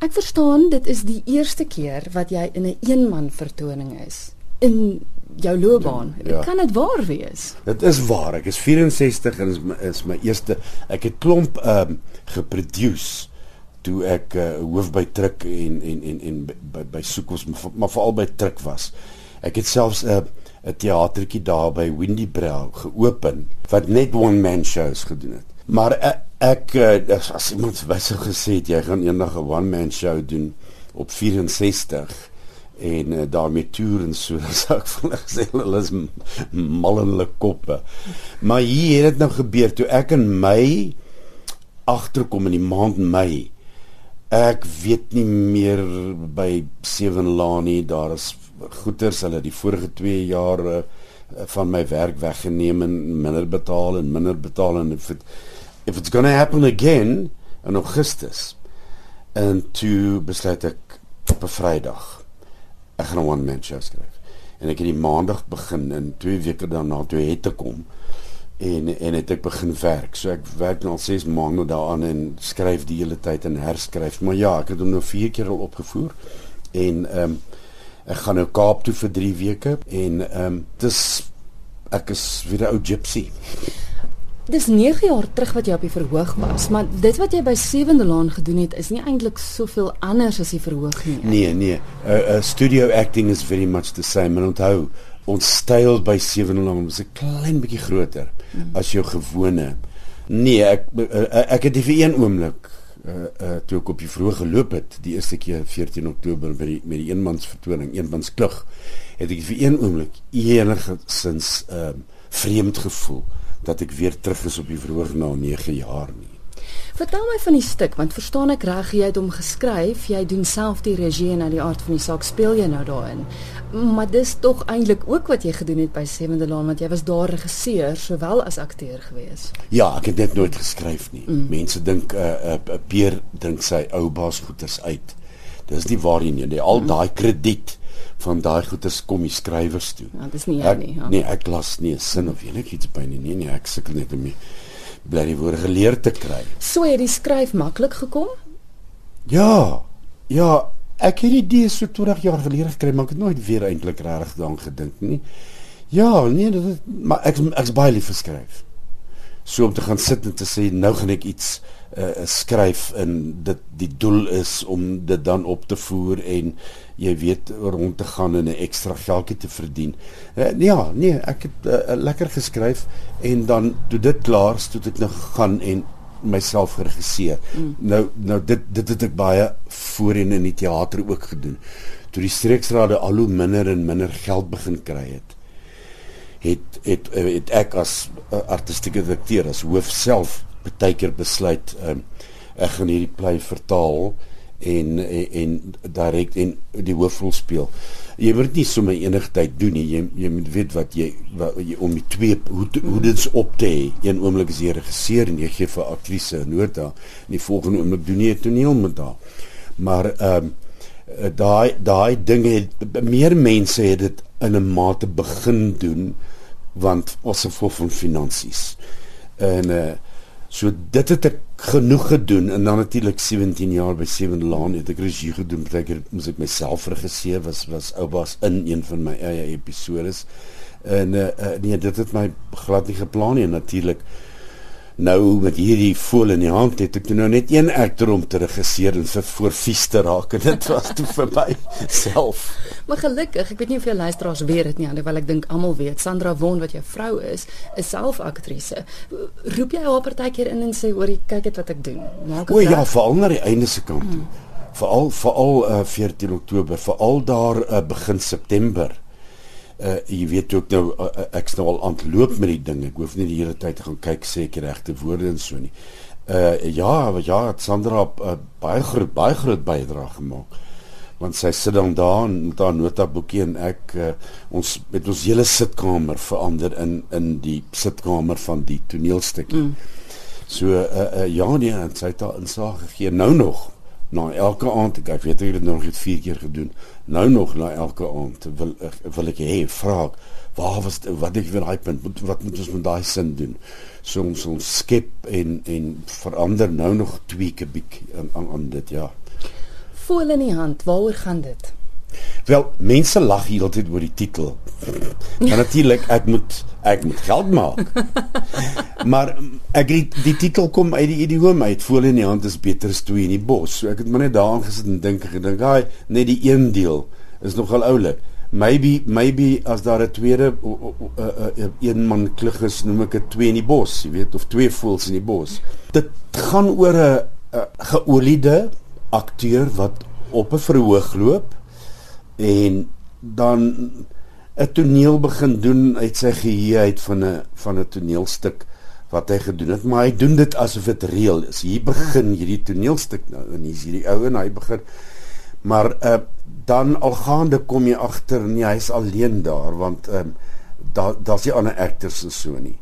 Ek verstaan dit is die eerste keer wat jy in 'n eenman vertoning is in jou loopbaan. Ja, ja. Kan dit waar wees? Dit is waar. Ek is 64 en is my, is my eerste ek het klomp ehm um, geproduce toe ek uh, hoof by Truk en en en en by by Soekos maar veral by Truk was. Ek het selfs 'n uh, 'n teatertjie daar by Windy Brow geopen wat net one man shows gedoen het. Maar ek, ek uh, as iemand wys gesê het jy gaan eendag 'n one man show doen op 64 en uh, daarmee toer en so dan sou ek vir hulle gesê hulle is mal in hulle koppe. Maar hier het dit nou gebeur toe ek in Mei agterkom in die maand Mei Ek weet nie meer by Seven Lane daar is goeders hulle die vorige 2 jare eh, van my werk weggeneem en minder betaal en minder betaal en it, if it's going to happen again in Augustus en toe besluit ek op 'n Vrydag ek gaan 'n one man show skryf en ek het die maandag begin en 2 weke daarna toe het ek kom en en het ek begin werk. So ek werk nou al 6 maande daaraan en skryf die hele tyd en herskryf. Maar ja, ek het hom nou 4 keer al opgevoer en ehm um, ek gaan nou Kaap toe vir 3 weke en ehm um, dis ek is weer 'n ou gypsy. Dis 9 jaar terug wat jy op die verhoog was, maar dit wat jy by Sewende Laan gedoen het is nie eintlik soveel anders as die verhoog nie. Nee, nee. Uh, uh studio acting is very much the same. En onthou, ons styl by Sewende Laan was 'n klein bietjie groter mm. as jou gewone. Nee, ek eh, ek het vir een oomblik uh uh toe ek op die vroeg geloop het, die eerste keer 14 Oktober by die met die eenmans vertoning, eenmans klug, het ek vir een oomblik enige sins ehm uh, vreemd gevoel dat ek weer terug is op die vroeg na 9 jaar nie. Vertel my van die stuk want verstaan ek reg jy het hom geskryf, jy doen self die regie en uit die aard van die saak speel jy nou daarin. Maar dis tog eintlik ook wat jy gedoen het by Sewende Laan want jy was daar regisseur sowel as akteur gewees. Ja, ek het net nooit geskryf nie. Mm. Mense dink 'n uh, eh, 'n uh, eh, uh, Peer dink sy ou baas goeders uit. Dis nie waar nie. Die al daai krediet van daai goeders kom die skrywers toe. Ja, dis nie jy nie. Ja. Nee, ek las nie 'n sin of enigiets by nie. Nee, nee, ek sukkel net om bly die woorde geleer te kry. So het die skryf maklik gekom? Ja. Ja, ek het die idee so 20 jaar gelede gekry, maar ek het nooit weer eintlik regtig daaraan gedink nie. Ja, nee, dit is, maar ek ek's baie lief vir skryf. So om te gaan sit en te sê nou gaan ek iets uh, skryf en dit die doel is om dit dan op te voer en jy weet rond te gaan en 'n ekstra geldjie te verdien. Uh, ja, nee, ek het uh, lekker geskryf en dan toe dit klaar is, toe ek nou gegaan en myself geregisseer. Mm. Nou nou dit dit het ek baie voorheen in die teater ook gedoen. Toe die streeksrade al hoe minder en minder geld begin kry het het het het ek as artistieke direkteur as hoof self baie keer besluit um, ek gaan hierdie play vertaal en en, en direk en die hoofrol speel. Jy moet nie sommer enige tyd doen nie. Jy jy moet weet wat jy wat jy om die twee hoe hoe dit op te hê. Een oomblik is jy regisseur en jy gee vir aktrise 'n nota en die volgende oomblik doen jy 'n toneel met haar. Maar ehm um, daai daai dinge meer mense het dit in 'n mate begin doen want ons het vol van finansies. En uh So dit het ek genoeg gedoen en dan natuurlik 17 jaar by Seven Laan het ek regie gedoen. Partykeer moes ek myself regisseer was was oupas in een van my eie episodes. En uh, uh, nee, dit het my glad nie geplan nie natuurlik nou met hierdie voel in die hand het ek nou net een akter om te regisseer en vir voor vies te raak en dit was toe vir my self. Maar gelukkig, ek weet nie jy luisteraars weet dit nie, alhoewel ek dink almal weet, Sandra Won wat jou vrou is, is self aktrise. Roep jy haar partykeer in en sê hoor, kyk dit wat ek doen. Maak O ja, veral na die einde se kant. Hmm. Veral veral uh, 14 Oktober, veral daar uh, begin September uh jy weet ook nou uh, ek's nou al ontloop met die ding. Ek hoef nie die hele tyd te gaan kyk seker regte woorde en so nie. Uh ja, ja, Sandra het uh, baie groot baie groot bydrae gemaak. Want sy sit dan daar en daar notaboekie en ek uh, ons met ons hele sitkamer verander in in die sitkamer van die toneelstukkie. Mm. So uh, uh ja nee, sy het daar insaag gegee nou nog na elke aand ek, ek weet ek het nog net 4 keer gedoen nou nog na elke aand wil wil ek hê vra waar was wat ek vir daai punt wat, moet ons met daai sin doen so ons ons skep en en verander nou nog twee kubiek aan aan dit ja Voel in die hand, waaroor gaan dit? Wel, mense lag heeltyd oor die titel. Maar natuurlik ek moet ek moet geld maak. maar ek het die titel kom uit die idiom uit. Voel in die hand is beter as twee in die bos. So ek het maar net daaraan gesit en dink en gedink, "Haai, net die een deel is nogal oulik." Maybe maybe as daar 'n tweede uh, uh, een man klug is, noem ek dit twee in die bos, jy weet, of twee voels in die bos. Dit gaan oor 'n geoliede akteur wat op 'n verhoog loop en dan 'n toneel begin doen uit sy geheue uit van 'n van 'n toneelstuk wat hy gedoen het, maar hy doen dit asof dit reël is. Hier begin hierdie toneelstuk nou en hier's hierdie ou en hy begin maar uh, dan algaande kom jy agter nee, hy's alleen daar want ehm um, daar daar's nie ander actors en so nie.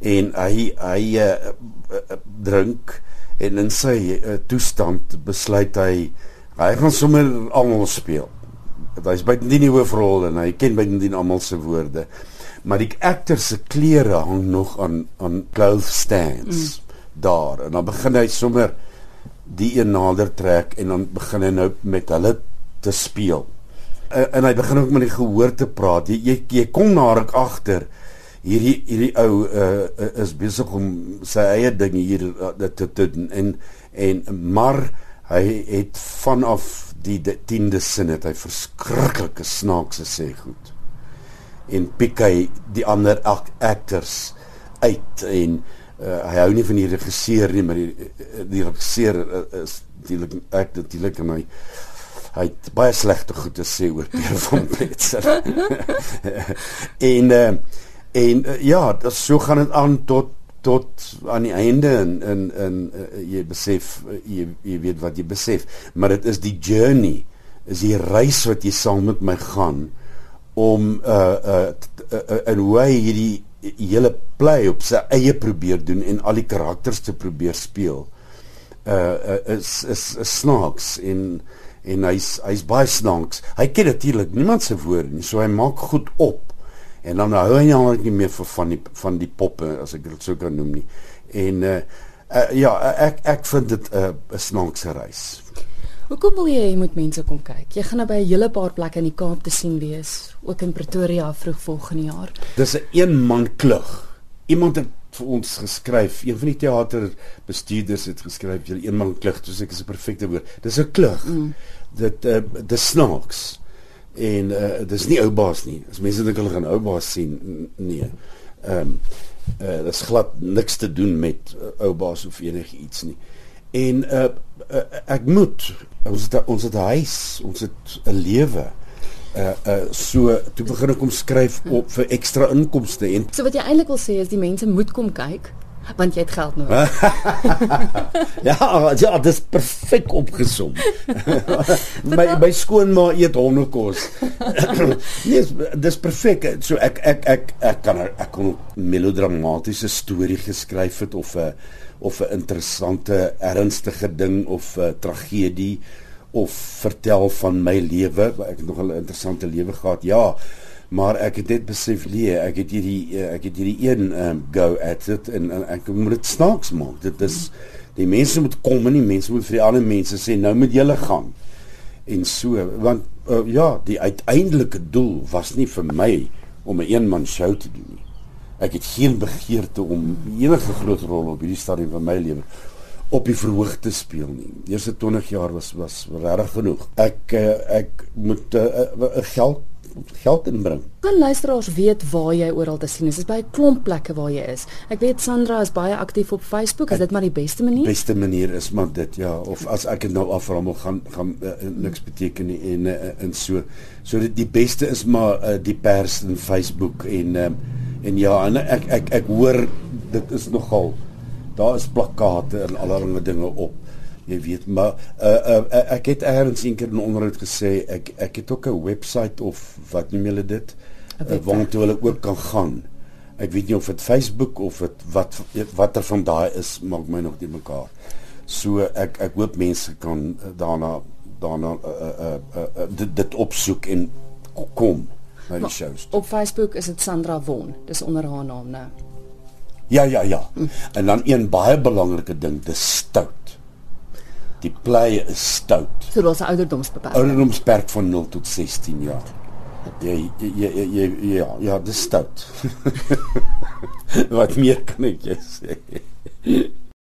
En hy hy uh, uh, drink en in sy uh, toestand besluit hy hy gaan sommer almal speel hy's by die nuwe hoofrol en hy ken by die almal se woorde. Maar die akter se klere hang nog aan aan clothes stands mm. daar en dan begin hy sommer die een nader trek en dan begin hy nou met hulle te speel. En, en hy begin ook met die gehoor te praat. Jy jy, jy kom na ruk agter hierdie hierdie ou uh, is besig om sy eie ding hier uh, te doen en en maar hy het vanaf die 10de sin het hy verskriklike snaakse sê goed. En pik hy die ander actors uit en uh, hy hou nie van die regisseur nie, maar die eh, die regisseur uh, is natuurlik ek natuurlik en hy hy het baie slegte goed te sê oor Pierre van Petzer. en uh, en uh, ja, so gaan dit aan tot tot aan die einde en en en uh, jy besef uh, jy jy weet wat jy besef. Maar dit is die journey is die reis wat jy saam met my gaan om uh, uh en hoe hy hierdie hele play op sy eie probeer doen en al die karakters te probeer speel uh, uh is is is snaaks en en hy's hy's baie snaaks. Hy ken natuurlik niemand se woorde nie so hy maak goed op en dan hou hy nou nie meer vir van die van die poppe as ek dit sou kan noem nie. En uh, uh ja, ek ek vind dit 'n uh, 'n snaakse reis. Hoekom wil jy hê moet mense kom kyk? Jy gaan nou by 'n hele paar plekke in die Kaap te sien wees, ook in Pretoria vroeg volgende jaar. Dis 'n een man klug. Iemand het vir ons geskryf, een van die teaterbestuurders het geskryf, jy een man klug, dis ek is 'n perfekte woord. Dis 'n klug. Mm. Dit uh, dis snaaks en uh, dis nie ou baas nie. As mense dink hulle gaan ou baas sien, nee. Ehm um, uh, dis glad niks te doen met uh, ou baas of enigiets nie. En uh, uh, ek moet ons het ons het 'n huis, ons het 'n lewe. Uh uh so toe begin ek om skryf op vir ekstra inkomste en So wat jy eintlik wil sê is die mense moet kom kyk want jy het geld nodig. ja, ja, dit is perfek opgesom. my my skoonma eet hondekos. nee, dis perfek. So ek ek ek ek kan ek kon melodramatiese storie geskryf het of 'n of 'n interessante ernstige ding of 'n tragedie of vertel van my lewe. Ek het nog 'n interessante lewe gehad. Ja, maar ek het net besef nee ek het hierdie eh, ek het hierdie een um, go at it en, en ek moet dit snaaks maak dit is die mense moet kom en die mense moet vir die ander mense sê nou moet julle gaan en so want uh, ja die uiteindelike doel was nie vir my om 'n een man show te doen ek het geen begeerte om enige groot rol op hierdie stadium van my lewe op die verhoog te speel nie. Eerste 20 jaar was was regtig genoeg. Ek uh, ek moet 'n uh, uh, geld geld inbring. Kan luisteraars weet waar jy oral te sien is? Dit is by 'n klomp plekke waar jy is. Ek weet Sandra is baie aktief op Facebook. Is dit maar die beste manier? Beste manier is maar dit ja, of as ek dit nou aframmel gaan gaan uh, niks beteken nie en uh, en so. So dit die beste is maar uh, die pers en Facebook en um, en ja, en ek ek ek hoor dit is nogal daar is plakkate en allerlei dinge op jy weet maar uh, uh, ek het eers een keer in onderhoud gesê ek ek het ook 'n webwerf of wat noem julle dit uh, waar jy hulle ook kan gaan ek weet nie of dit Facebook of dit wat watter van daai is maak my nog nie mekaar so ek ek hoop mense kan daarna daarna uh, uh, uh, uh, dit, dit opsoek en kom na die shows op Facebook is dit Sandra Won dis onder haar naam nou Ja ja ja. Hm. En dan een baie belangrike ding, dis stout. Die play is stout. So daar's 'n ouderdomsbeperking. Ouderdomsperk van 0 tot 16 jaar. Jy jy jy, jy ja, ja, dis stout. Wat meer kan ek sê?